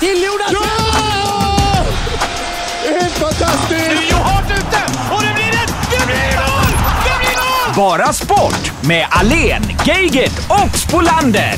till Jonas! Ja! Det är helt fantastiskt! Nu är Johart ute och det blir ett... Det blir mål! Det blir mål! Bara sport med Alen, Geigert och Spolander.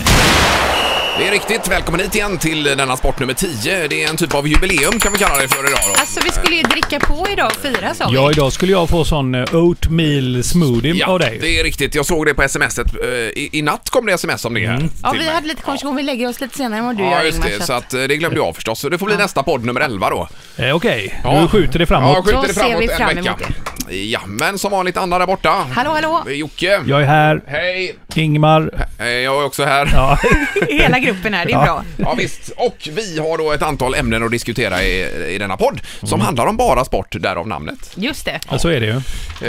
Det är riktigt. Välkommen hit igen till denna sport nummer 10. Det är en typ av jubileum kan vi kalla det för idag då. Alltså vi skulle ju dricka på idag och fira sa vi. Ja, idag skulle jag få sån eh, oatmeal smoothie av dig. det är riktigt. Jag såg det på smset. Eh, I, I natt kom det sms om det här. Ja, till vi mig. hade lite konversation. Vi lägger oss lite senare än vad du Ja, gör just Ingmar. det. så att- eh, det glömde jag förstås. Så det får bli nästa podd nummer 11 då. Eh, Okej, Ja. du skjuter det framåt. Ja, skjuter Då det ser framåt vi en fram vecka. emot Ja, men som vanligt Anna där borta. Hallå, hallå! Jocke. Jag är här. Hej. Ingmar. Eh, Jag är också här. Ja. Hela gruppen här, det är Ja. bra. Ja visst, och vi har då ett antal ämnen att diskutera i, i denna podd som handlar om bara sport, därav namnet. Just det. ja, så är det ju.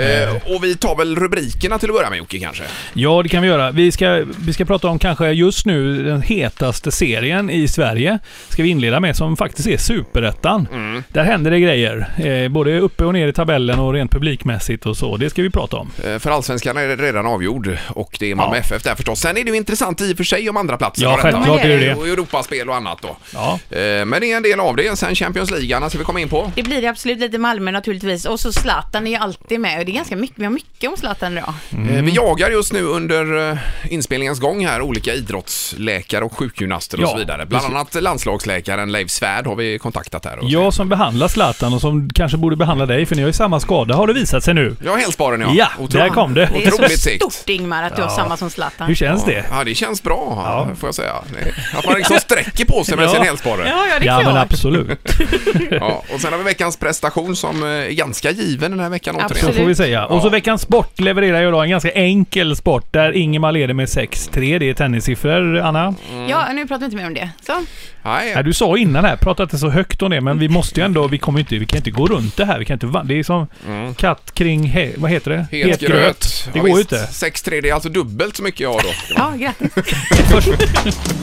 Eh, och vi tar väl rubrikerna till att börja med Jocke kanske? Ja, det kan vi göra. Vi ska, vi ska prata om kanske just nu den hetaste serien i Sverige. Ska vi inleda med, som faktiskt är Superettan. Mm. Där händer det grejer. Eh, både uppe och ner i tabellen och rent publikmässigt och så. Det ska vi prata om. Eh, För allsvenskan är det redan avgjord och det är Malmö Ja. FF där förstås. Sen är det ju intressant i och för sig om andra platser Ja. Självklart är det det. Och Europaspel och annat då. Ja. Eh, Men det är en del av det. Sen Champions League, Anna, ska vi komma in på. Det blir det absolut lite Malmö naturligtvis. Och så Zlatan är ju alltid med. Och det är ganska mycket, vi har mycket om Zlatan idag. Eh, Vi jagar just nu under eh, inspelningens gång här olika idrottsläkare och sjukgymnaster och Ja, så vidare. Bland annat landslagsläkaren Leif Svärd har vi kontaktat här. och- Jag som behandlar Zlatan och som kanske borde behandla dig, för ni har ju samma skada, har det visat sig nu. Ja, hälsbaren ja. Ja, Otro- där kom det. Det är Otroligt så segt. stort Ingmar att du har samma som Zlatan. Hur känns det? Ja, det känns bra, Ja. får jag säga. Att man liksom sträcker på sig med Ja. sin hälsporre. Ja, ja, det är Ja, men absolut. Ja, och sen har vi veckans prestation som eh, är ganska given den här veckan Absolut. Så återigen. får vi säga. Och så veckans sport levererar jag idag en ganska enkel sport där Ingemar leder med 6-3. Det är tennissiffror, Anna. Ja, nu pratar vi inte mer om det. Så. Nej, Ja, du sa innan här, prata inte så högt om det, men vi måste ju ändå, vi kommer inte, vi kan inte gå runt det här. Vi kan inte, va- det är som katt kring, he, vad heter det? Mm. het gröt. Det Ja, går ju visst. inte. 6-3, det är alltså dubbelt så mycket jag har då. Ja, grattis.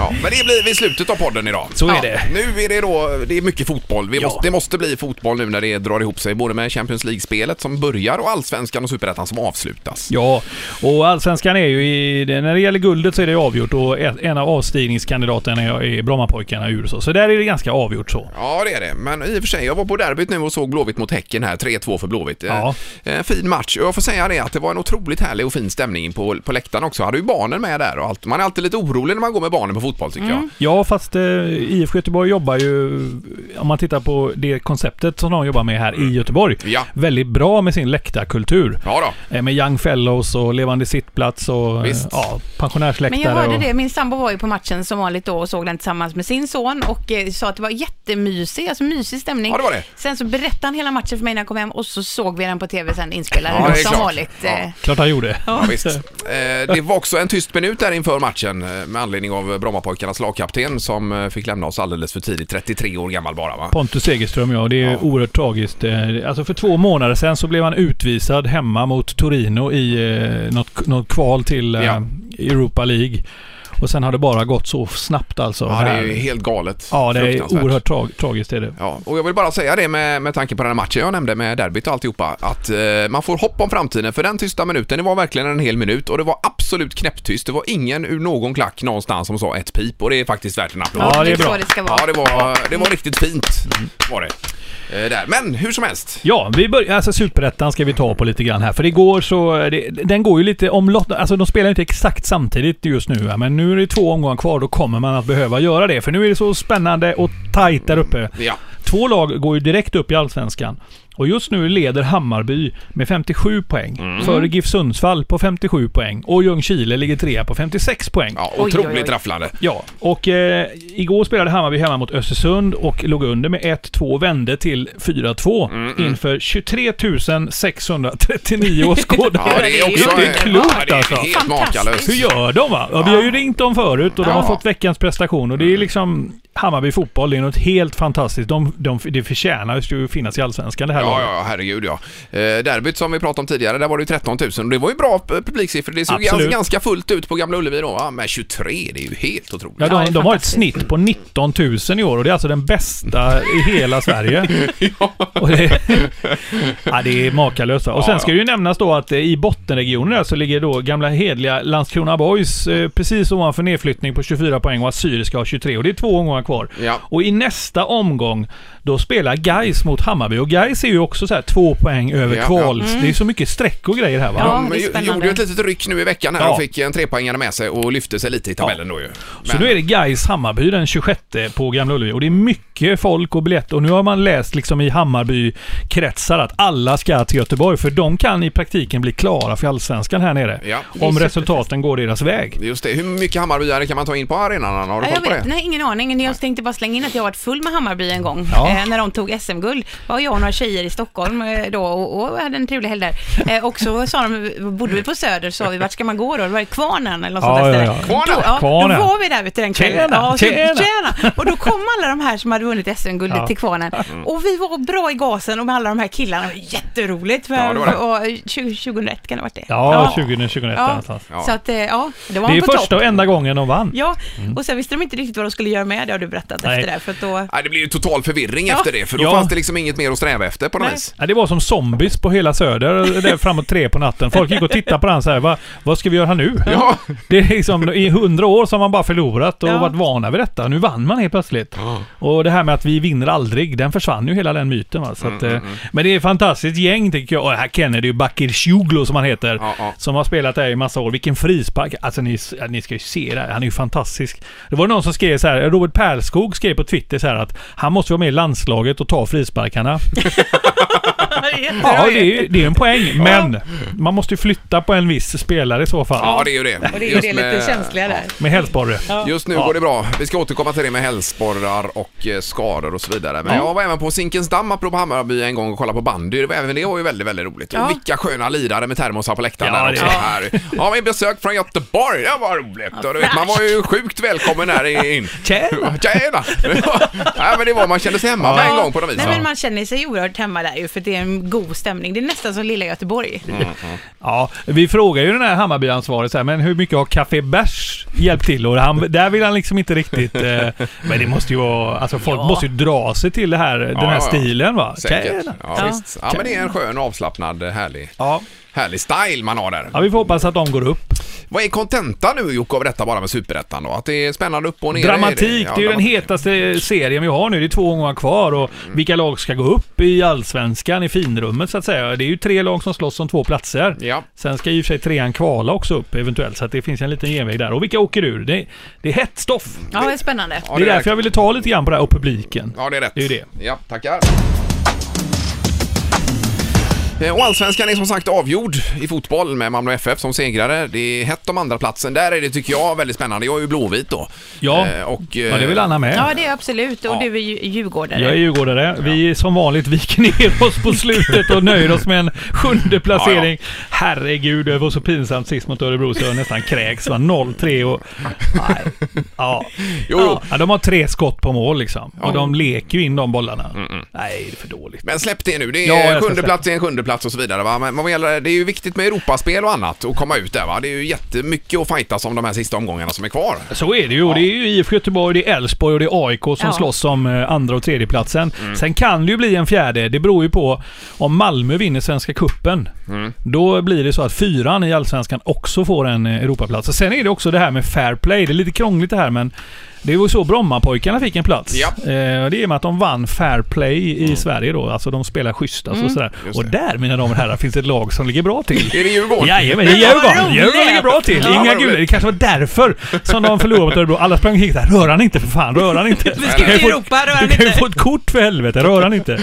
Ja, men det blir vid slutet av podden idag. Så är det. Nu är det då, det är mycket fotboll. Vi Ja. måste, det måste bli fotboll nu när det drar ihop sig, både med Champions League-spelet som börjar och Allsvenskan och Superettan som avslutas. Ja, och Allsvenskan är ju i... När det gäller guldet så är det avgjort och ett- en av avstigningskandidaterna är är Brommapojkarna ur så. Så där är det ganska avgjort så. Ja, det är det. Men i och för sig, jag var på derbyt nu och såg Blåvitt mot Häcken här, 3-2 för Blåvitt. Eh, Ja. En fin match. Och jag får säga det att det var en otroligt härlig och fin stämning på, på läktaren också. Hade ju barnen med där och allt. Man är alltid lite orolig när man går med barnen på fotboll tycker jag. Ja, fast eh, IFK Göteborg jobbar ju, om man tittar på det konceptet som de jobbar med här i Göteborg, Ja. väldigt bra med sin läktarkultur. Ja då. Eh, Med Young Fellows och levande sittplats och eh, Visst. ja, pensionärsläktare. Men jag hörde och, det, min sambo var ju på matchen som vanligt då och såg den tillsammans med sin son och eh, sa att det var jättemysig, alltså mysig stämning. Ja, det var det. Sen så berättade han hela matchen för mig när jag kom hem och så såg vi den på tv sen inspelad Ja, som klart. vanligt. Ja. eh. Klart han gjorde. Ja, visst. Eh, det var också en tyst minut där inför matchen eh, med anledning av Brommapojkarnas lagkapten som eh, fick lämna oss alldeles för tidigt, 33 år gammal bara va? Pontus Segerström ja, det är Ja. oerhört tragiskt. Eh, Alltså för två månader sedan så blev han utvisad hemma mot Torino i eh, något, något kval till eh, Ja. Europa League. Och sen har det bara gått så snabbt alltså. Ja, det är ju helt galet. ja, det är oerhört tra tragiskt är det. Ja, och jag vill bara säga det med, med tanke på den här matchen jag nämnde med derbyt och alltihopa, att eh, man får hopp om framtiden för den tysta minuten, det var verkligen en hel minut och det var absolut knäpptyst. Det var ingen ur någon klack någonstans som sa ett pip och det är faktiskt värt en applåd. Ja, det är bra. det ska vara. Ja, det var, det var riktigt fint var det. Eh, där. Men hur som helst. Ja, vi börjar, alltså Superettan ska vi ta på lite grann här. För igår så, det, den går ju lite omlott, alltså de spelar inte exakt samtidigt just nu men nu är det två omgångar kvar, då kommer man att behöva göra det. För nu är det så spännande och tajt där uppe. Ja. Två lag går ju direkt upp i Allsvenskan. Och just nu leder Hammarby med 57 poäng. Mm. Före GIF Sundsvall på 57 poäng. Och Ljungskile ligger trea på 56 poäng. Ja, otroligt oj, oj. rafflande. Ja, och eh, igår spelade Hammarby hemma mot Östersund och låg under med 1-2 och vände till 4-2 Mm, inför 23 639 åskådare. Ja, det är också... Det är klokt ja, det är alltså. helt Fantastiskt. makalöst. Hur gör de va? Ja, vi har ju ringt dem förut och de har fått veckans prestation och det är liksom Hammarby fotboll, det är något helt fantastiskt. De, de, det förtjänar ju att finnas i Allsvenskan det här Ja, ja, herregud ja. Eh, derbyt som vi pratade om tidigare, där var det ju 13 000 och det var ju bra p- publiksiffror. Det såg Absolut. ganska, fullt ut på Gamla Ullevi då, va? men 23, det är ju helt otroligt. Ja, Ja, de, de har ett snitt på 19 000 i år och det är alltså den bästa i hela Sverige. Och det, ja, det är makalöst. Och sen Ja, ska det ju nämnas då att eh, i bottenregionen så ligger då gamla hedliga Landskrona Boys eh, precis ovanför nedflyttning på 24 poäng och Assyriska har 23 och det är två omgångar kvar. Ja. Och i nästa omgång då spelar Gais mot Hammarby och Gais är ju också så här två poäng över Ja, kval. ja. Det är så mycket streck och grejer här va? Ja, De det är spännande. gjorde ju ett litet ryck nu i veckan här Ja. och fick en trepoängare med sig och lyfte sig lite i tabellen då ju. Så nu är det Gais Hammarby den 26 på Gamla Ullevi och det är mycket folk och biljetter och nu har man läst liksom i Hammarby-kretsar att alla ska till Göteborg för de kan i praktiken bli klara för Allsvenskan här nere. Ja. Om resultaten går deras väg. Just det, hur mycket Hammarbyare kan man ta in på arenan? Har du Ja, koll jag på vet, det? nej, ingen aning. Jag tänkte bara slänga in att jag varit full med Hammarby en gång Ja. Eh, när de tog SM-guld. var jag och några tjejer i Stockholm eh, då och, och hade en trevlig helg där. Eh, och så sa de, bodde vi på Söder, sa vi vart ska man gå då? Det var Kvarnen eller något Ja, sånt där ja, ställe. ja. Kvarnen? Då, ja, Kvarnen. då var vi där vet du, den kvällen. Tjena, ja, och så, tjena. tjena! Och då kom alla de här som hade vunnit SM-guldet Ja. till Kvarnen. Och vi var bra i gasen och med alla de här killarna. Jätteroligt. För, Ja, det var det. Och, eh, 20, 2001 kan det ha varit det. Ja, 2021 Ja. någonstans. Ja. Så att, ja, det var Det är första topp. och enda gången de vann. Ja, och sen visste de inte riktigt vad de skulle göra med det har du berättat Nej. efter det. För att då... Nej, det blir ju total förvirring Ja. efter det, för då Ja. fanns det liksom inget mer att sträva efter på något Nej. vis. Ja, det var som zombies på hela Söder, där framåt tre på natten. Folk gick och tittade på den så här, Va, vad ska vi göra nu? Ja. Det är liksom, i hundra år så har man bara förlorat och Ja. varit vana vid detta. Nu vann man helt plötsligt. Och det här med att vi vinner aldrig, den försvann ju hela den myten. Va? Så Mm, att, eh, Men det är ett fantastiskt gäng tycker jag. Och här Kennedy och Bakir Shuglo som han heter. Ja, ja. Som har spelat där i massa år. Vilken frispark. Alltså ni, ja, ni ska ju se det här. Han är ju fantastisk. Det var någon som skrev så här, Robert Perskog skrev på Twitter så här att han måste vara med i landslaget och ta frisparkarna. Ja, det är, det är en poäng. Men man måste ju flytta på en viss spelare i så fall. Ja, det är ju det. Och det är ju Just det lite med- känsliga där. Med hälsporre. Just nu Ja. går det bra. Vi ska återkomma till det med hälsporrar och eh, skador och så vidare. Men jag var även på Zinkensdamm, apropå Hammarby, en gång och kollade på bandy. Det var- Även det var ju väldigt, väldigt roligt. Ja. Och vilka sköna lirare med termosar på läktaren Ja, där det- också. Här. Ja, vi besök från Göteborg. Det var roligt. Och du vet, man var ju sjukt välkommen där in. Tjena! Tjena! ja, men det var, man kände sig hemma med en gång på något vis. Nej, men man känner sig oerhört hemma där ju för det är en god stämning. Det är nästan som lilla Göteborg. Ja, vi frågar ju den här Hammarby-ansvarig så här, men hur mycket har Café Bärs hjälpt till? Och han, där vill han liksom inte riktigt... Eh, men det måste ju vara... Alltså folk Ja. måste ju dra sig till det här, den här ja, ja. stilen va? Säkert. Ja, Ja. visst. Ja, men det är en skön, avslappnad, härlig, Ja. Härlig style man har där. ja, vi får hoppas att de går upp. Vad är kontenta nu Jocke av detta bara med Superettan då? Att det är spännande upp och ner? Dramatik, Ja, det är ju den hetaste serien vi har nu. Det är två omgångar kvar och vilka lag ska gå upp i Allsvenskan, i finrummet så att säga. Det är ju tre lag som slåss om två platser. Ja. Sen ska och för sig trean kvala också upp eventuellt, så att det finns en liten genväg där. Och vilka åker ur? Det, det är hett stoff. Ja, det är spännande. Ja, det är därför jag ville ta lite grann på det här och publiken. Ja, det är rätt. Det är ju det. Ja, tackar. Eh, Och allsvenskan är som sagt avgjord i fotboll med Malmö FF som segrare. Det är hett om andra platsen. Där är det, tycker jag, väldigt spännande. Jag är ju blåvit då. Ja. Eh, och, eh, Ja, det är väl Anna med. Ja, det är absolut. Och Ja. du är ju djurgårdare. Jag är djurgårdare. Vi som vanligt viker ner oss på slutet och nöjer oss med en sjunde placering. Herregud, det var så pinsamt sist mot Örebro så jag nästan kräks. va? 0-3 och... Nej. Ja. Jo, jo. ja. De har tre skott på mål liksom. Och de leker ju in de bollarna. Nej, det är för dåligt. Men släpp det nu. Det Ja, är ska sjunde plats är en sjunde plats och så vidare. Va? Men vad gäller, det är ju viktigt med Europaspel och annat och komma ut där. Va? Det är ju jättemycket att fightas om de här sista omgångarna som är kvar. Så är det ju. Och Det är ju IFK Göteborg, det är Elfsborg och det är AIK som Ja. slåss om eh, andra och tredje platsen. Sen kan det ju bli en fjärde. Det beror ju på om Malmö vinner Svenska Kuppen. Då blir det så att fyran i Allsvenskan också får en eh, Europaplats. Och sen är det också det här med fair play. Det är lite krångligt det här men det var ju så Brommapojkarna fick en plats. Ja. Eh, det är med att de vann fair play i Sverige då. Alltså de spelar schysst alltså, och sådär. Och där mina damer och herrar finns ett lag som ligger bra till. Är det Djurgården? Jajamän, det är Djurgården. Djurgården ligger bra till. Ja, Inga gula. Det kanske var därför som de förlorade mot Örebro. Alla sprang hit där. Rör han inte för fan, rör han inte. Vi ska till Europa, rör han Du kan ju inte. få ett kort för helvete, rör han inte.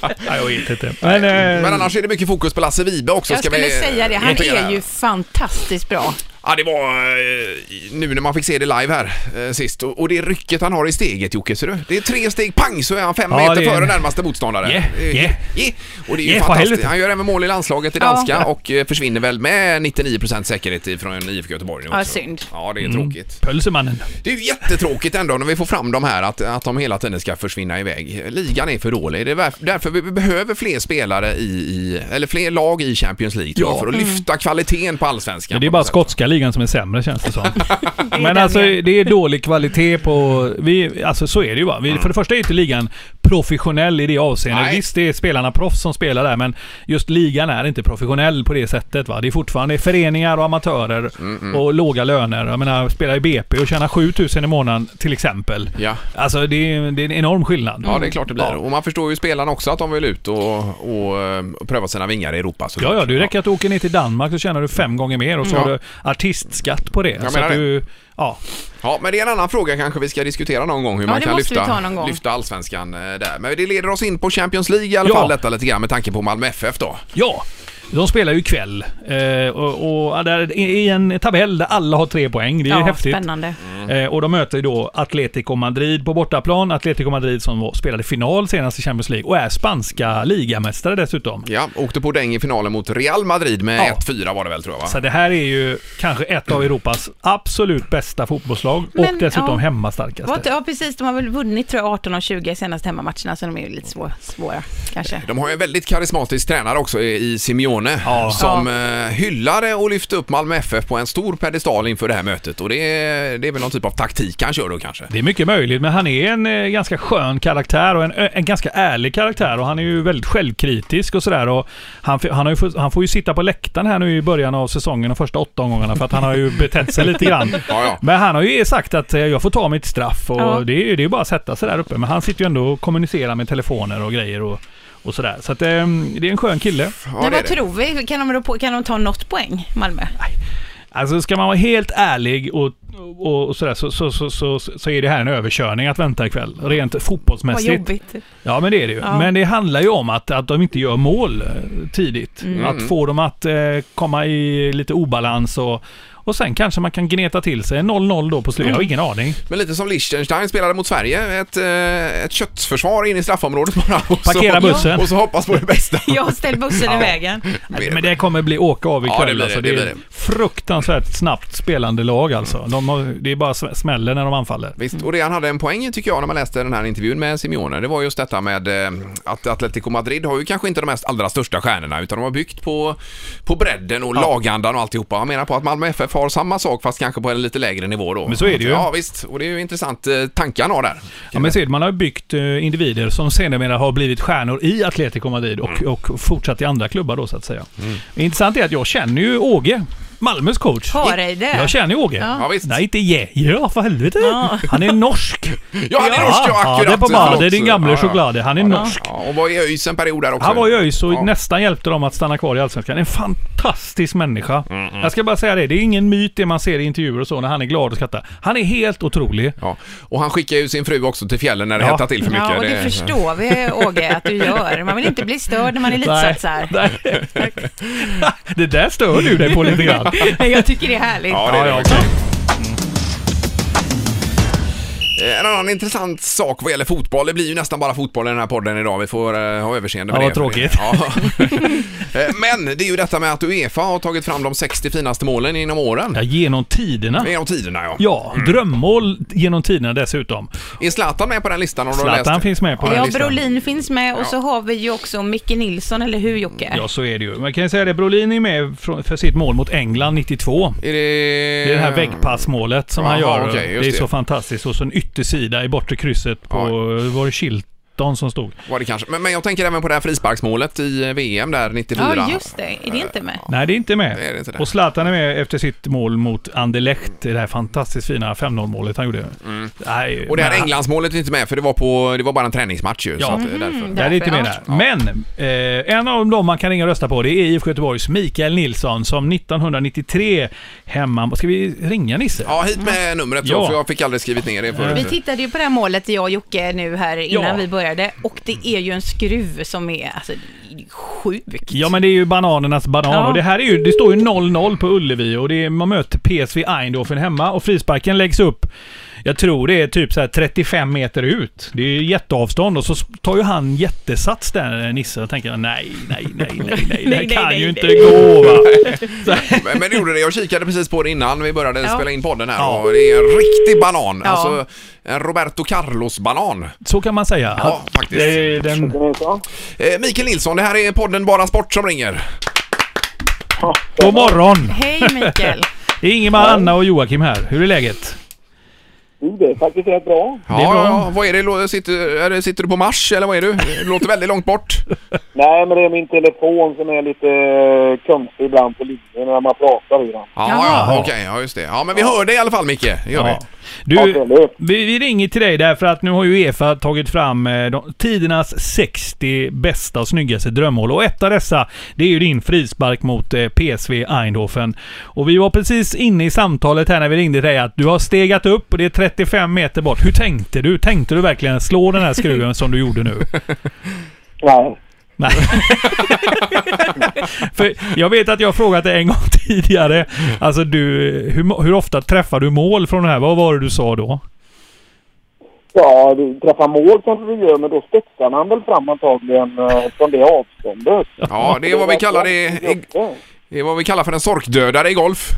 Nej, jag vet inte. Men, eh, Men annars är det mycket fokus på Lasse Vibe också. Jag ska skulle vi säga det. Han är ju fantastiskt bra. Ja, det var eh, nu när man fick se det live här eh, sist och, och det rycket han har i steget Jocke, ser du? Det är tre steg, pang så är han fem Ja, meter det är- före närmaste motståndare. Yeah, Eh, yeah. yeah. Och det är ju Yeah, för fantastiskt. helvete. Han gör även mål i landslaget i Ja. danska och eh, försvinner väl med 99% säkerhet ifrån IFK Göteborg nu Ja, också. synd. Ja, det är Mm. tråkigt. Pölsemannen. Det är ju jättetråkigt ändå när vi får fram de här att, att de hela tiden ska försvinna iväg. Ligan är för dålig. Det är därför vi behöver fler spelare i, i eller fler lag i Champions League tror jag, Ja. för att lyfta kvaliteten på allsvenskan. Ja, det är på bara något sätt. skotska ligan som är sämre känns det som. Men alltså det är dålig kvalitet på... Vi, alltså så är det ju bara. Vi, För det första är inte ligan professionell i det avseendet. Nej. Visst, det är spelarna proffs som spelar där, men just ligan är inte professionell på det sättet. Va? Det är fortfarande föreningar och amatörer Mm, och låga löner. Jag menar, spela i BP och tjäna 7000 i månaden till exempel. Ja. Alltså det är, det är en enorm skillnad. Ja, det är klart det blir. Ja. Och man förstår ju spelarna också att de vill ut och, och, eh, pröva sina vingar i Europa. såklart. Ja, ja, det räcker att du åker ner till Danmark så tjänar du fem gånger mer och så Ja. har du artistskatt på det. Jag så menar att det. du, ja. Ja, men det är en annan fråga kanske vi ska diskutera någon gång hur Ja, man det kan måste vi ta lyfta, någon gång. lyfta allsvenskan eh, där. Men det leder oss in på Champions League i alla Ja. fall detta lite grann med tanke på Malmö FF då. Ja, de spelar ju ikväll. Eh, och, och där, i en tabell där alla har tre poäng. Det är ju Ja, häftigt. spännande. Eh, och de möter ju då Atletico Madrid på bortaplan. Atletico Madrid som var- spelade final senast i Champions League och är spanska ligamästare dessutom. Ja, åkte på däng i finalen mot Real Madrid med Ja. 1-4 var det väl tror jag va? Så det här är ju kanske ett av Europas absolut bästa fotbollslag och Men, dessutom ja. hemmastarkaste. Ja, precis. De har väl vunnit tror jag 18 av 20 senaste hemmamatcherna, så de är ju lite svå, svåra kanske. De har ju en väldigt karismatisk tränare också i i Simeone Ja. som eh, hyllade och lyfte upp Malmö FF på en stor pedestal inför det här mötet och det är, det är väl någon typ av taktik han kör då kanske. Det är mycket möjligt, men han är en eh, ganska skön karaktär och en, ö- en ganska ärlig karaktär och han är ju väldigt självkritisk och sådär. Och han, f- han, har ju fått, han får ju sitta på läktaren här nu i början av säsongen, de första åtta omgångarna, för att han har ju betett sig lite grann. Ja, ja. Men han har ju sagt att eh, jag får ta mitt straff och Ja. det, är, ju- det är ju bara att sätta sig där uppe. Men han sitter ju ändå och kommunicerar med telefoner och grejer och, och sådär. Så att, eh, det är en skön kille. Ja, det är vad det. tror vi? Kan de, kan de ta något poäng, Malmö? Alltså ska man vara helt ärlig och, och, och sådär så, så, så, så, så är det här en överkörning att vänta ikväll. Rent Vad fotbollsmässigt. jobbigt. Ja, men det är det ju. Ja. Men det handlar ju om att, att de inte gör mål eh, tidigt. Mm. Att få dem att eh, komma i lite obalans och, och sen kanske man kan gneta till sig 0-0 då på slutet. Jag har ingen aning. Men lite som Liechtenstein spelade mot Sverige, ett, eh, ett köttförsvar in i straffområdet bara. Och Parkera så, bussen. Och så hoppas på det bästa. Jag ställ bussen Ja. i vägen. Men det kommer bli åka av Ja, ikväll. det blir det, alltså. det det, är det. fruktansvärt snabbt spelande lag alltså. De har, det är bara sm- smäller när de anfaller. Visst, och det han hade en poäng tycker jag när man läste den här intervjun med Simeone, det var just detta med eh, att Atletico Madrid har ju kanske inte de mest allra största stjärnorna utan de har byggt på, på bredden och lagandan och alltihopa. Han menar på att Malmö FF har samma sak fast kanske på en lite lägre nivå då. Men så är det ju. Ja visst, och det är ju intressant eh, tankar han har där. Ja, men ser, man har byggt eh, individer som sedermera har blivit stjärnor i Atletico Madrid och, Mm. och fortsatt i andra klubbar då så att säga. Intressant är att jag känner ju Åge, Malmös coach. Hareide. Jag känner ju Åge. Ja. Ja visst. Nej, inte je. Ja, för helvete. Ja. Han är norsk. Ja, han är norsk ja, ja, akkurat. det är på. Bade, din gamle Ja, ja. choklad. Han är Ja, norsk. Ja, och var i ÖIS en period där också. Han var i ÖIS och Ja. nästan hjälpte dem att stanna kvar i Allsvenskan. En fantastisk människa. Mm, Jag ska bara säga det, det är ingen myt det man ser i intervjuer och så när han är glad och skrattar. Han är helt otrolig. Ja, och han skickar ju sin fru också till fjällen när det Ja. hettar till för mycket. Ja, och det förstår vi Åge att du gör. Man vill inte bli störd när man är elitsatt så här. nej. det där stör du dig på lite grann. Jag tycker det är härligt. Ja, det är det ja, verkligen. Eh, En annan intressant sak vad gäller fotboll, det blir ju nästan bara fotboll i den här podden idag. Vi får uh, ha överseende med Ja, det. vad tråkigt. Ja. Eh, Men det är ju detta med att Uefa har tagit fram de 60 finaste målen inom åren. Ja, genom tiderna. Genom tiderna ja. Ja, drömmål genom tiderna dessutom. Är Zlatan med på den listan? Har du Zlatan läst? finns med på den Ja, listan. Brolin finns med och Ja. så har vi ju också Micke Nilsson, eller hur Jocke? Ja, så är det ju. Man kan ju säga det, Brolin är med från- för sitt mål mot England 92. Är det... Det är det här väggpassmålet som han Jaha, gör. okej, just det är det. så fantastiskt. Och så en yttersida i bortre krysset på, var det Chilton som stod? Var det kanske. Men, men jag tänker även på det här frisparksmålet i eh, VM där 94. Ja, just det. Är det inte med? Nej, det är inte med. Det är det inte det. Och Zlatan är med efter sitt mål mot Anderlecht. i Det här fantastiskt fina 5-0 målet han gjorde. Nej, Mm. Och det här men- Englandsmålet är inte med för det var, på, det var bara en träningsmatch ju. Ja. Så att, eh, Mhm. därför. Det är inte Därför, med ja. där. Men eh, en av dem man kan ringa och rösta på det är IFK Göteborgs Mikael Nilsson som 1993 hemma... Ska vi ringa Nisse? Ja, hit med numret Ja. så, för jag fick aldrig skrivit ner det förut. Vi tittade ju på det här målet, jag och Jocke, nu här innan Ja. vi började. Och det är ju en skruv som är alltså, sjukt. Ja men det är ju bananernas banan Ja. och det här är ju, det står ju 0-0 på Ullevi och det är, man möter PSV Eindhoven hemma och frisparken läggs upp jag tror det är typ så här 35 meter ut. Det är ju jätteavstånd och så tar ju han jättesats där Nisse och tänker nej, nej, nej, nej, nej, det här Nej, kan nej, ju nej, inte nej. gå va. Men, men det gjorde det. Jag kikade precis på det innan vi började Ja. spela in podden här Ja. och det är en riktig banan. Ja. Alltså en Roberto Carlos-banan. Så kan man säga. Ja, faktiskt. Det är den, Eh, Mikael Nilsson, det här är podden Bara Sport som ringer. god morgon! Hej Mikael. Det är Ingemar, Anna och Joakim här. Hur är läget? Jo, det är faktiskt rätt bra. Ja, Det är bra. ja, vad är det? Sitter, är det? Sitter du på Mars eller vad är du? Det låter väldigt långt bort. Nej, men det är min telefon som är lite eh, konstig ibland på linjen när man pratar i den. Ja, ja okej, ja just det. Ja, men vi hör dig i alla fall Micke. Det gör Ja. vi. Du, vi, vi ringer till dig därför att nu har ju Uefa tagit fram eh, de, tidernas 60 bästa och snyggaste drömmål. Och ett av dessa, det är ju din frispark mot eh, PSV Eindhoven. Och vi var precis inne i samtalet här när vi ringde dig att du har stegat upp och det är 35 meter bort. Hur tänkte du? Tänkte du verkligen slå den här skruven som du gjorde nu? Nej. Nej. För jag vet att jag har frågat dig en gång tidigare. Alltså du, hur, hur ofta träffar du mål från det här? Vad var det du sa då? Ja, du träffar mål kanske du gör, men då spetsar man väl fram antagligen eh, från det avståndet. Ja, det är vad vi kallar det. i- Det är vad vi kallar för en sorkdödare i golf.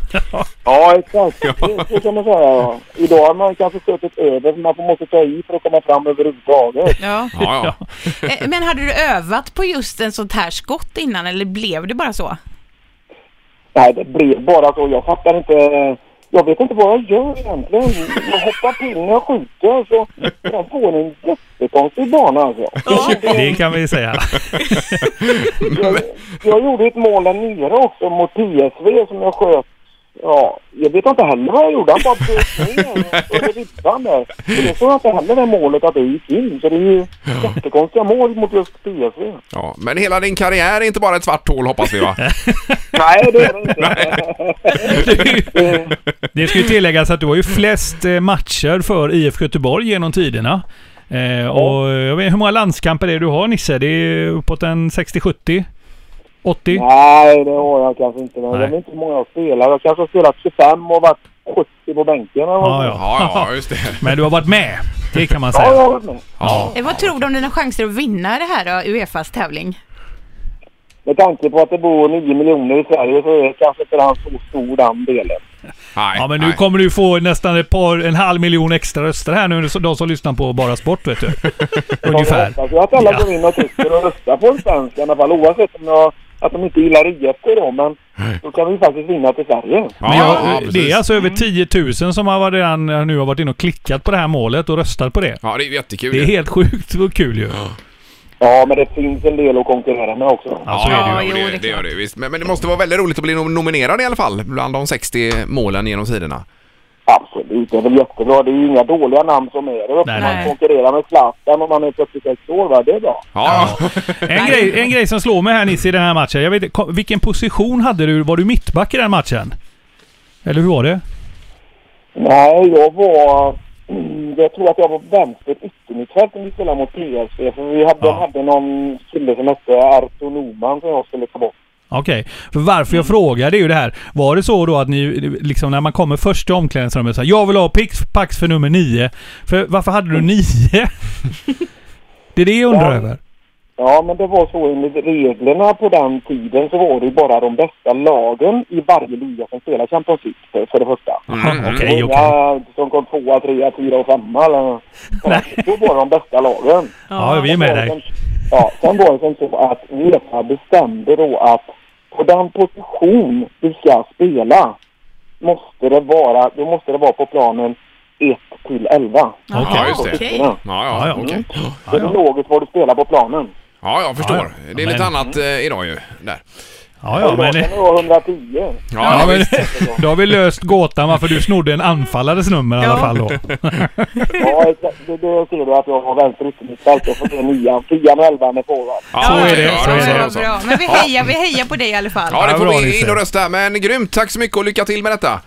Ja, exakt. Det, så kan man säga. ja. Idag har man kanske skjutit över, för man måste ta i för att komma fram överhuvudtaget. Ja. Ja, ja. Eh, Men hade du övat på just en sånt här skott innan eller blev det bara så? Nej, det blev bara så. Jag fattar inte. Jag vet inte vad jag gör egentligen. Jag hoppar till när jag skjuter så jag får en jättekonstig bana alltså. Det kan vi säga. Jag, jag gjorde ett mål där nere också mot PSV som jag sköt. Ja, jag vet inte heller vad jag gjorde. Han bara dök ner under ribban där. Och det såg jag inte heller det målet att det gick in. Så det är ju jättekonstiga mål mot just PSV. ja. Men hela din karriär är inte bara ett svart hål hoppas vi va? Nej, det är det inte. Det ska ju tilläggas att du har ju flest eh, matcher för IFK Göteborg genom tiderna. Eh, och jag vet, hur många landskamper är det du har Nisse? Det är uppåt en 60-70? 80? Nej, det har jag kanske inte. Men Nej. Jag vet inte hur många jag spelar. Jag kanske har spelat 25 och varit 70 på bänken. eller Ja, det är. ja. Ja, ja, just det. Men du har varit med. Det kan man Ja, jag säga. har varit med. Ja. Eh, Vad tror du om dina chanser att vinna det här då, Uefas tävling? Med tanke på att det bor 9 miljoner i Sverige så är kanske inte den så stor den delen. Nej, Ja men nu nej. kommer du få nästan ett par, en halv miljon extra röster här nu, de som lyssnar på Bara Sport vet du. Ungefär. Jag hoppas att alla Ja. går in och tycker och röstar på en svensk i alla fall. Oavsett om jag, att de inte gillar IFK då. Men då kan vi faktiskt vinna till Sverige. Ja, Men jag, ja, det är alltså över 10 000 som har varit redan nu har varit inne och klickat på det här målet och röstat på det. Ja, det är jättekul. Det är helt sjukt och kul ju. Ja, men det finns en del att konkurrera med också. Ja, så är det Ja, ju. jo, det, det gör det visst. Men, men det måste vara väldigt roligt att bli nom- nominerad i alla fall bland de 60 målen genom tiderna. Absolut, det är väl jättebra. Det är ju inga dåliga namn som är det. Nej, Man nej. konkurrerar med Zlatan om man är 46 år, va? Det är bra. Ja. En grej, en grej som slår mig här Nisse i den här matchen. Jag vet, vilken position hade du? Var du mittback i den matchen? Eller hur var det? Nej, jag var... mm, Jag tror att jag var vänster yttermittfält när vi spelade mot PSV. För vi hade, Ja. hade någon kille som hette Arto Norman som jag skulle ta bort. Okej. För varför jag frågar det är ju det här. Var det så då att ni, liksom när man kommer först till omklädningsrummet så här, Jag vill ha Pix Pax för nummer nio. För varför hade du nio? det är det jag undrar Ja. över. Ja, men det var så enligt reglerna på den tiden så var det ju bara de bästa lagen i varje liga som spelade Champions League för, för det första. Mm, mm. Okej, okej. Inga som kom tvåa, trea, fyra och femma eller... Då var de bästa lagen. Ja, vi är med Sen var det dig. som- Ja, sen var det som så att Uefa bestämde då att på den position du ska spela måste det vara, då måste det vara på planen 1 till 11. Okej. Ja, just det. Okej. Ja, Ja, ja, ja. okej. Det är logiskt vad du spelar på planen. Ja, jag förstår. Ja, ja. Det är lite Men- annat eh, idag ju. Där. Ja, ja, men... Det vara 110. Ja, Ja, ja, men då har vi löst gåtan varför du snodde en anfallares nummer i alla Ja. fall då. Ja, det, det ser du att jag har vänster yttermittfält. Jag får se nian, tian och elvan är forward. Ja, Så är det, ja, så ja, är så det. är det så. Bra. Men vi hejar, vi hejar på dig i alla fall. Ja, det Ja, får vi in och rösta. Men grymt, tack så mycket och lycka till med detta.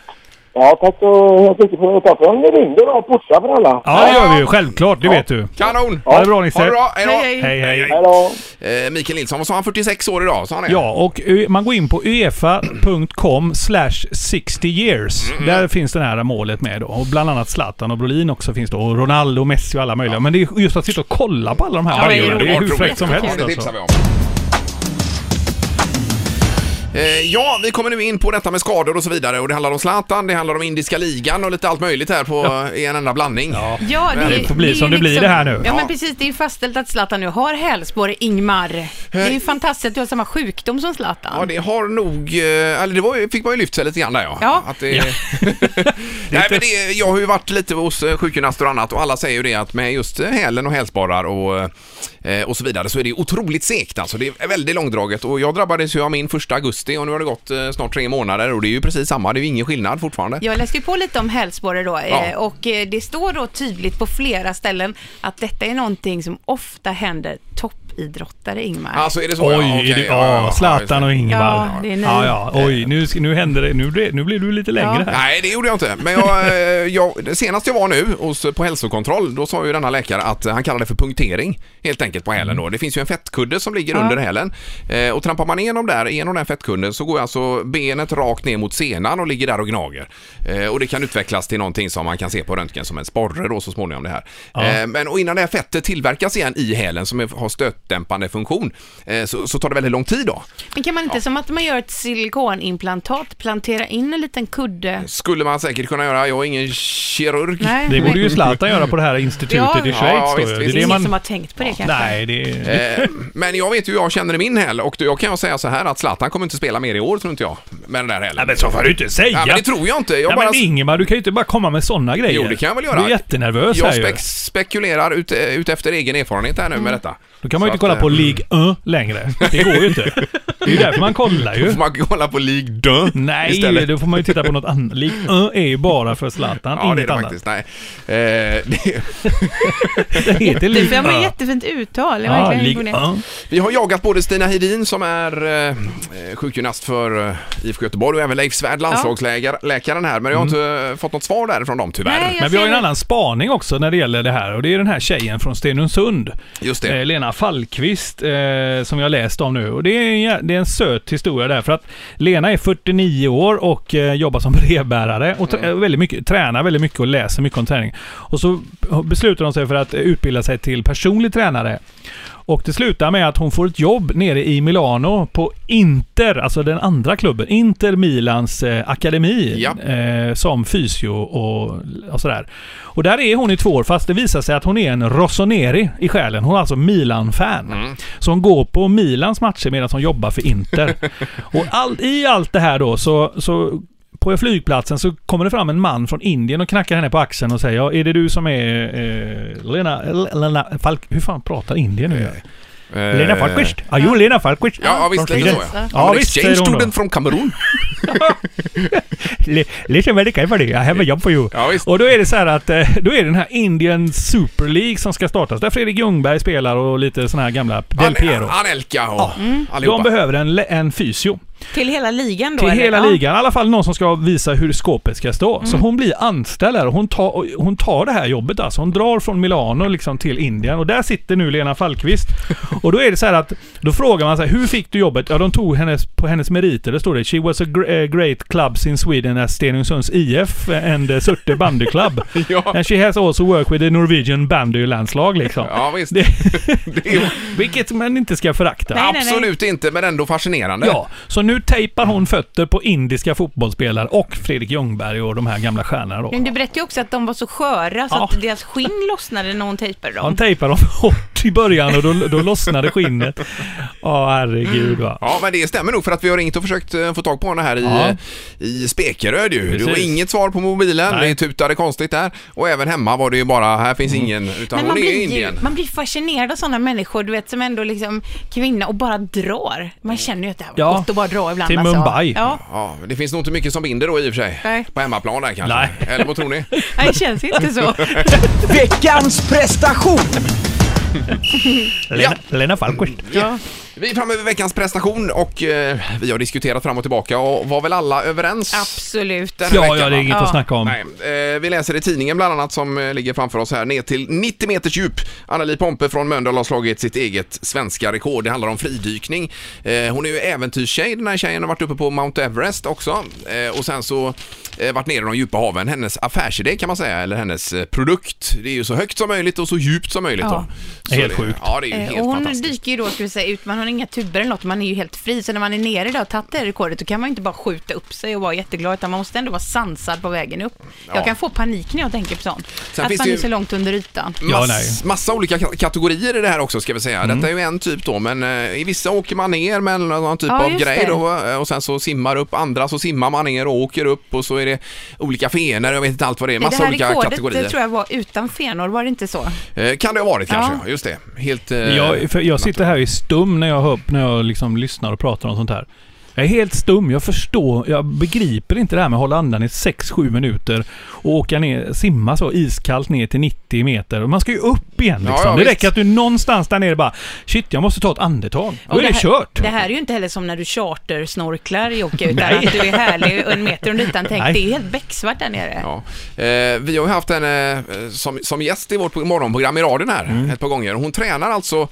Ja, tack så mycket för Tack för att ni ringde då och pussade för alla. Ja, det gör vi ju. Självklart, det vet du. Kanon! Ha det bra Nisse. Ha det bra, hej då! Hej, hej. Hej, hej. Hej då. Eh, Mikael Nilsson, vad sa han? 46 år idag? Sa han det? Ja, och man går in på uefa.com slash 60 years. Mm, Där finns det här målet med då. Och bland annat Zlatan och Brolin också finns då. Och Ronaldo, Messi och alla möjliga. Men det är just att sitta och kolla på alla de här Ja, det är. Det hur fräckt som helst Ja, det alltså. Eh, Ja, vi kommer nu in på detta med skador och så vidare och det handlar om Zlatan, det handlar om indiska ligan och lite allt möjligt här på i en enda blandning. Ja. Ja, Men det får bli är ju som det blir det här nu. Ja, Ja. men precis. Det är ju fastställt att Zlatan nu har hälsporre, Ingmar. Det är ju fantastiskt att du har samma sjukdom som Zlatan. Ja, det har nog... eh, Eller det var, ju- fick man ju lyft sig lite grann där ja. Ja. Att det, Nej, men det, jag har ju varit lite hos eh, sjukgymnaster och annat och alla säger ju det att med just eh, hälen och hälsporrar och, eh, och så vidare så är det otroligt segt alltså. Det är väldigt långdraget och jag drabbades ju av min första augusti och nu har det gått eh, snart tre månader och det är ju precis samma. Det är ju ingen skillnad fortfarande. Jag läste ju på lite om hälsporre då eh, och eh, det står då tydligt på flera ställen att detta är någonting som ofta händer toppidrottare, Ingmar. Alltså är det så? Oj, ja, är okej, det, ja, ja, Zlatan och Ingemar. Ja, det är ni. Ja, ja. Oj, nu, nu händer det. Nu, blev- nu blir du lite längre här. Nej, det gjorde jag inte. Men jag, eh, jag, det senast jag var nu hos, på hälsokontroll, då sa ju denna läkare att han kallar det för punktering helt enkelt på hälen då. Det finns ju en fettkudde som ligger Ja. under hälen eh, och trampar man igenom där, igenom den fettkudden så går alltså benet rakt ner mot senan och ligger där och gnager. Eh, och det kan utvecklas till någonting som man kan se på röntgen som en sporre då så småningom det här. Eh, men och innan det här fettet tillverkas igen i hälen som har stötdämpande funktion eh, så, så tar det väldigt lång tid då. Men kan man inte, som att man gör ett silikonimplantat, plantera in en liten kudde? Skulle man säkert kunna göra, jag är ingen kirurg. Nej, Det borde nej. ju Zlatan göra på det här institutet Ja. i Schweiz. Ja, visst, visst. det är Ingen det man... som har tänkt på det kanske? Nej, det. Eh, men jag vet ju hur jag känner i min häl och jag kan säga så här att Zlatan kommer inte spela mer i år tror inte jag. Med den där hälen. Nej, men så får du inte säga! Ja, men det tror jag inte. Jag Ja, bara... men Ingemar, du kan ju inte bara komma med sådana grejer. Jo, det kan jag väl göra. Du är jättenervös jag här ju. spek spekulerar ut, ut efter egen erfarenhet här nu med detta. Då kan man ju inte kolla på eh, League 1 längre. Det går ju inte. Det är ju därför man kollar ju. Får man kolla på League 2 Nej, istället? då får man ju titta på något annat. League 1 är ju bara för Zlatan, Ja, det är inget det annat. faktiskt. Nej. Eh, det, Det heter League är med 1. jättefint uttal. Jag Ja, League imponerad. 1. vi har jagat både Stina Hedin som är eh, sjukgymnast för eh, IFK Göteborg och även Leif Svärd, landslagsläkaren här. Men jag har inte eh, fått något svar därifrån dem tyvärr. Nej, Men vi har ju en annan spaning också när det gäller det här och det är den här tjejen från Stenungsund. Just det. Eh, Lena Fallqvist eh, som jag läst om nu. Och det är, en, det är en söt historia där för att Lena är 49 år och eh, jobbar som brevbärare och Mm. väldigt mycket, tränar väldigt mycket och läser mycket om träning. Och så beslutar hon sig för att utbilda sig till personlig tränare. Och det slutar med att hon får ett jobb nere i Milano på Inter, alltså den andra klubben, Inter Milans eh, akademi Ja. eh, som fysio och, och sådär. Och där är hon i två år fast det visar sig att hon är en Rossoneri i själen. Hon är alltså Milan-fan. Mm. Så hon går på Milans matcher medan hon jobbar för Inter. och all, i allt det här då så, så på flygplatsen så kommer det fram en man från Indien och knackar henne på axeln och säger ja, är det du som är eh, Lena, Lena Falk... Hur fan pratar Indien nu? Eh, Lena Falkvist? Are you Lena Falkvist? Ja, ja visst Från lite så ja. Ja, visst, exchange säger hon då. student från Kamerun. Li- Listen very carefully, I have a job for you. Ja, visst. Och då är det så här att eh, då är det den här Indian Super League som ska startas. Där Fredrik Ljungberg spelar och lite såna här gamla Del Piero. An Anelka och Ja. allihopa. De behöver en, en fysio. Till hela ligan då? Till eller? hela Ja. ligan. I alla fall någon som ska visa hur skåpet ska stå. Så hon blir anställd där och hon tar, hon tar det här jobbet alltså. Hon drar från Milano liksom till Indien och där sitter nu Lena Fallqvist. och då är det så här att, då frågar man så här, hur fick du jobbet? Ja, de tog hennes, på hennes meriter, det står det, She was a eh, great clubs in Sweden as Stenungsunds IF and Surte Bandy Club. Ja. And she has also worked with the Norwegian bandy landslag liksom. Ja, visst. Det, Det är vilket man inte ska förakta. Nej, nej, nej. absolut inte, men ändå fascinerande. Ja, så nu tejpar hon fötter på indiska fotbollsspelare och Fredrik Ljungberg och de här gamla stjärnorna då. Men du berättade ju också att de var så sköra så Ja. att deras skinn lossnade när hon tejpade dem. Han tejpade dem hårt i början och då, då lossnade skinnet. Ja, herregud va. Ja, men det stämmer nog för att vi har ringt och försökt eh, få tag på henne här i, Ja. i Spekeröd ju. Det var Precis. inget svar på mobilen, Nej. det tutade konstigt där. Och även hemma var det ju bara, här finns Mm. ingen, utan Men hon man är blir, Indien. man blir fascinerad av sådana människor, du vet, som ändå liksom kvinna och bara drar. Man känner ju att det här var Ja, gott att bara dra ibland. till alltså. Mumbai. Ja, Ja, det finns nog inte mycket som binder då i och för sig. Nej. På hemmaplan där kanske. Nej. Eller vad tror ni? nej, det känns inte så. Veckans prestation! Lena, Lena Falkvist. Ja. Vi är framme vid veckans prestation och eh, vi har diskuterat fram och tillbaka och var väl alla överens? Absolut. Den här Ja, veckan, ja, det är va? inget Ja. att snacka om. Nej, eh, vi läser i tidningen bland annat som eh, ligger framför oss här ner till 90 meters djup. Anneli Pompe från Mölndal har slagit sitt eget svenska rekord. Det handlar om fridykning. Eh, hon är ju äventyrstjej den här tjejen har varit uppe på Mount Everest också eh, och sen så eh, varit nere i de djupa haven. Hennes affärsidé kan man säga, eller hennes eh, produkt. Det är ju så högt som möjligt och så djupt som möjligt. Ja. Då. Så Helt det, sjukt. Ja, det är ju Eh, helt och hon fantastiskt. dyker ju då, ska vi säga, ut, man har inga tuber eller något, man är ju helt fri. Så när man är nere där och tagit det här rekordet, då kan man inte bara skjuta upp sig och vara jätteglad, utan man måste ändå vara sansad på vägen upp. Ja. Jag kan få panik när jag tänker på sånt. Sen att finns man det är ju- så långt under ytan. Ja, Mass, nej. massa olika ka- kategorier i det här också ska vi säga. Detta är ju en typ då men eh, i vissa åker man ner med någon typ Ja, av grej det. då eh, och sen så simmar upp, andra så simmar man ner och åker upp och så är det olika fenor, jag vet inte allt vad det är, det massa här olika rekordet kategorier. det tror jag var utan fenor, var det inte så? Eh, Kan det ha varit kanske, Ja. just det. Helt... Jag, för jag sitter här i stum när jag, hör, när jag liksom lyssnar och pratar om sånt här. Jag är helt stum. Jag förstår, jag begriper inte det här med att hålla andan i 6-7 minuter och åka ner, simma så iskallt ner till 90 meter. Man ska ju upp igen Ja, liksom. ja, det visst. räcker att du någonstans där nere bara Shit, jag måste ta ett andetag. Då Och är det, här, kört. Det här är ju inte heller som när du chartersnorklar Jocke, utan Nej. att du är härlig en meter under ytan. Tänk, Nej. det är helt becksvart där nere. Ja. Eh, vi har ju haft henne eh, som, som gäst i vårt morgonprogram i radion här Mm. ett par gånger. Hon tränar alltså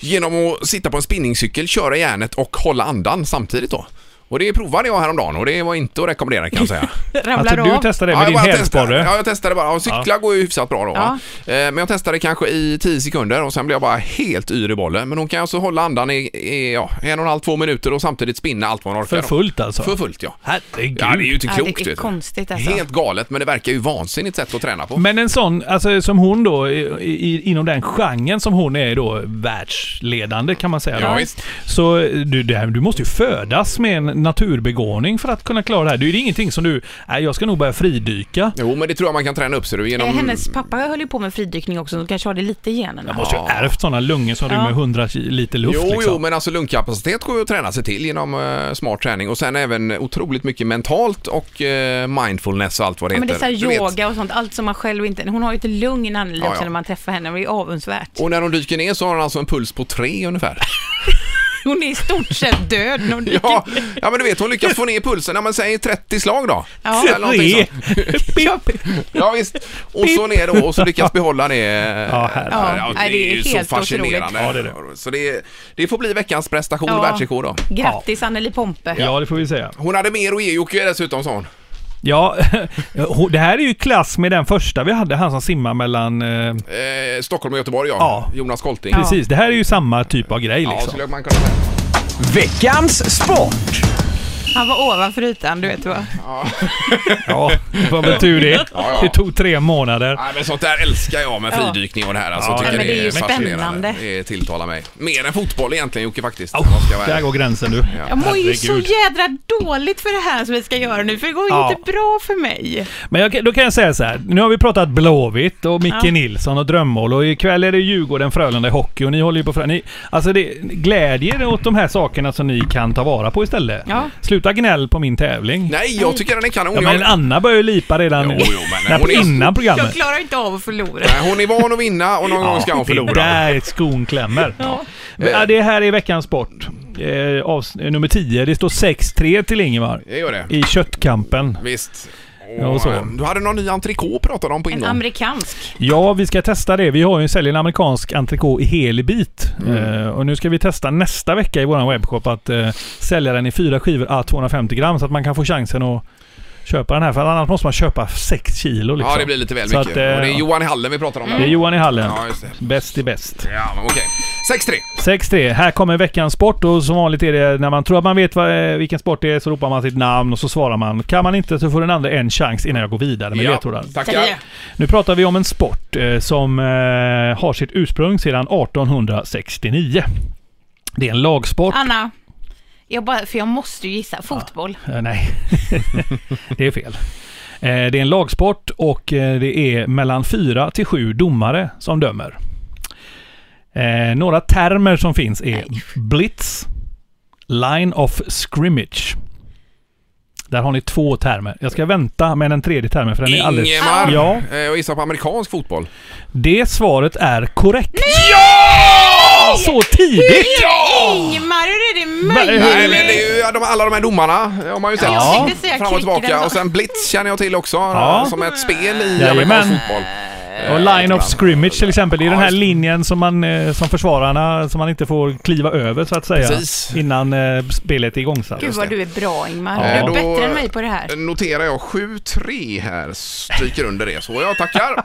genom att sitta på en spinningcykel, köra järnet och hålla andan samtidigt då. Och det provade jag häromdagen och det var inte att rekommendera kan jag säga. Ramlar Alltså du av. testade det Ja, med jag din hälsporre. Ja, jag testade bara. Och cykla går ju hyfsat bra då. va? Eh, Men jag testade kanske i 10 sekunder och sen blev jag bara helt yr i bollen. Men hon kan alltså hålla andan i, i ja, en och en halv, två minuter och samtidigt spinna allt vad hon orkar. För fullt alltså. För fullt ja. Herregud. Ja, det är ju inte Ja, klokt. det är konstigt alltså. Helt galet, men det verkar ju vansinnigt sätt att träna på. Men en sån, alltså som hon då, i, i, inom den genren som hon är då, världsledande kan man säga. Ja, då. visst. Så du, det här, du måste ju födas med en naturbegåvning för att kunna klara det här. Det är ju ingenting som du, nej jag ska nog börja fridyka. Jo, men det tror jag man kan träna upp sig du, genom... Eh, Hennes pappa höll ju på med fridykning också, så kanske har det lite i generna. Jag måste ju ha ärvt sådana lungor som Ja. rymmer 100 ki- liter luft Jo, liksom. jo, men alltså lungkapacitet går ju att träna sig till genom eh, smart träning och sen även otroligt mycket mentalt och eh, mindfulness och allt vad det Ja, men det är heter. så här Du vet. yoga och sånt, allt som man själv inte... Hon har ju ett lugn Anneli Ja, också ja. när man träffar henne, det är avundsvärt. Och när hon dyker ner så har hon alltså en puls på tre ungefär. Hon är i stort sett död när hon Ja, ja men du vet hon lyckas få ner pulsen, ja men säg 30 slag då. Ja. Eller någonting sånt. Ja visst. Och så ner då och så lyckas behålla det. Ja, herregud. Ja, det, är ju så helt fascinerande. Ja, det är det. Så det, det får bli veckans prestation, Ja. världsrekord då. Grattis Anneli Pompe. Ja, det får vi säga. Hon hade mer att ge Jocke dessutom sa hon. Ja, det här är ju klass med den första vi hade, han som simmar mellan... Eh, Eh, Stockholm och Göteborg ja. Ja. Jonas Kolting. Ja. Precis, det här är ju samma typ av grej Ja, liksom. skulle man kunna säga. Veckans sport. Han var ovanför ytan, du vet vad. Ja, det var väl tur det. ja. Det tog tre månader. Nej, men sånt där älskar jag med Ja. fridykning och det här. Alltså, Ja, tycker men det är ju fascinerande. spännande. Det tilltalar mig. Mer än fotboll egentligen Jocke faktiskt. Oh, där går gränsen du. Jag mår ju så jädra dåligt för det här som vi ska göra nu, för det går Ja. inte bra för mig. Men jag, då kan jag säga så här. Nu har vi pratat Blåvitt och Micke Ja. Nilsson och drömmål och ikväll är det Djurgården, Frölunda i hockey och ni håller ju på. Ni, alltså det, glädje er åt de här sakerna som ni kan ta vara på istället. Ja. Sluta gnäll på min tävling. Nej, jag tycker den är kanon. Ja, men Anna börjar ju lipa redan Jo, jo, men hon är- innan programmet. Jag klarar inte av att förlora. Nej, Hon är van att vinna och någon gång ska hon det är förlora. där skon klämmer. Ja. Men, ja, det här är veckans sport. Eh, avs- eh, nummer 10. Det står 6-3 till Ingemar. Det gör det. I köttkampen. Visst. Ja, och så. eh, Du hade någon ny entrecote pratade om på En ingång. amerikansk. Ja, vi ska testa det. Vi har ju säljer en amerikansk entrecote i hel bit. Eh, och nu ska vi testa nästa vecka i vår webbshop att eh, sälja den i fyra skivor à 250 gram så att man kan få chansen att köpa den här. För annars måste man köpa 6 kilo liksom. Ja, det blir lite väl Så mycket. att, eh, och det är Johan i Hallen vi pratar om. Det är Johan i hallen. Ja. Bäst i bäst. Ja, men okej. 6-3. 6-3. Här kommer veckans sport och som vanligt är det när man tror att man vet vad, eh, vilken sport det är så ropar man sitt namn och så svarar man. Kan man inte så får den andra en chans innan jag går vidare med ledtrådar. tackar. Nu pratar vi om en sport eh, som eh, har sitt ursprung sedan 1869. Det är en lagsport. Anna. Jag bara, för jag måste ju gissa. Fotboll. Eh, nej, det är fel. Eh, det är en lagsport och eh, det är mellan fyra till sju domare som dömer. Några termer som finns är blitz, line of scrimmage. Där har ni två termer. Jag ska vänta med den tredje termen för den är alldeles... Ingemar. Ja, Eh, Jag gissar på amerikansk fotboll. det svaret är korrekt. Ja! Så tidigt! Ingmar, hur är det möjligt? Nej, men det är ju ja, de, alla de här domarna har man ju sett. Ja, Fram och tillbaka. Och sen Blitz känner jag till också. Ja. Som ett spel i Jajamän. amerikansk fotboll. Och line of scrimmage till exempel. Det är Ja, den här linjen som, man, eh, som försvararna som man inte får kliva över så att säga. Precis. Innan eh, spelet är igångsatt. Gud vad du är bra Ingmar. Eh, Du är då bättre än mig på det här. noterar jag 7-3 här. Stryker under det. Så jag tackar.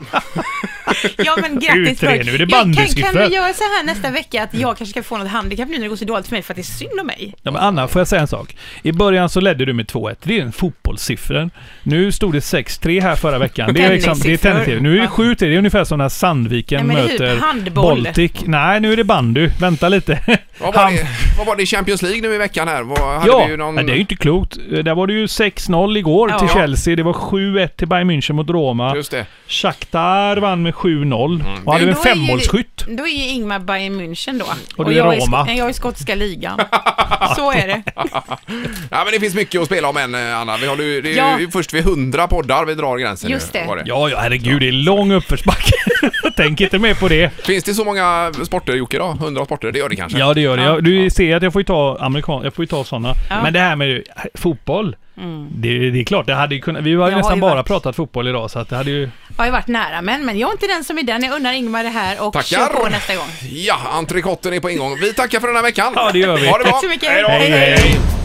Ja men grattis. för- nu är det Ja, kan, bandysiffror. kan vi göra så här nästa vecka att jag kanske ska få något handikapp nu när det går så dåligt för mig för att det är synd om mig? Ja, men Anna, får jag säga en sak? I början så ledde du med 2-1. Det är en fotbollssiffra. Nu stod det 6-3 här förra veckan. Det är, liksom, det är tennissiffror. Nu är det Ja. 7-3. Det är ungefär som när Sandviken Nej, är typ möter handboll. Baltic. Nej, nu är det bandy. Vänta lite. Vad var, det, vad var det i Champions League nu i veckan här? Vad, hade Ja, vi ju någon... det är ju inte klokt. Där var det ju 6-0 igår Ja. till Chelsea. Det var 7-1 till Bayern München mot Roma. Just det. Shakhtar vann med 7-0. Och hade en är femmålsskytt. Då är ju Ingmar Bayern München då. Och du är jag Roma. Är, jag är skotska ligan. Så är det. Ja, men det finns mycket att spela om än, eh, Anna. Vi håller ju, det är Ja. ju först vid 100 poddar vi drar gränsen Just nu. det. var det. Ja, ja, herregud. Det är lång uppförsbacke. Tänk inte mer på det. Finns det så många sporter, Jocke, då? 100 sporter? Det gör det kanske? Ja, det gör det. Jag, du ser att jag får ju ta amerikan... Jag får ju ta sådana. Ja. Men det här med fotboll. Det, det är klart, det hade ju kunnat... Vi har ju Jag har nästan ju bara varit- pratat fotboll idag, så att det hade ju... Jag har ju varit nära men, men jag är inte den som är den. Jag unnar Ingmar det här och Tackar. kör på nästa gång. Ja, entrecoten är på ingång. Vi tackar för den här veckan. Ja, det gör vi. Ha det bra. Tack så mycket. Hej då. Hej, hej. hej.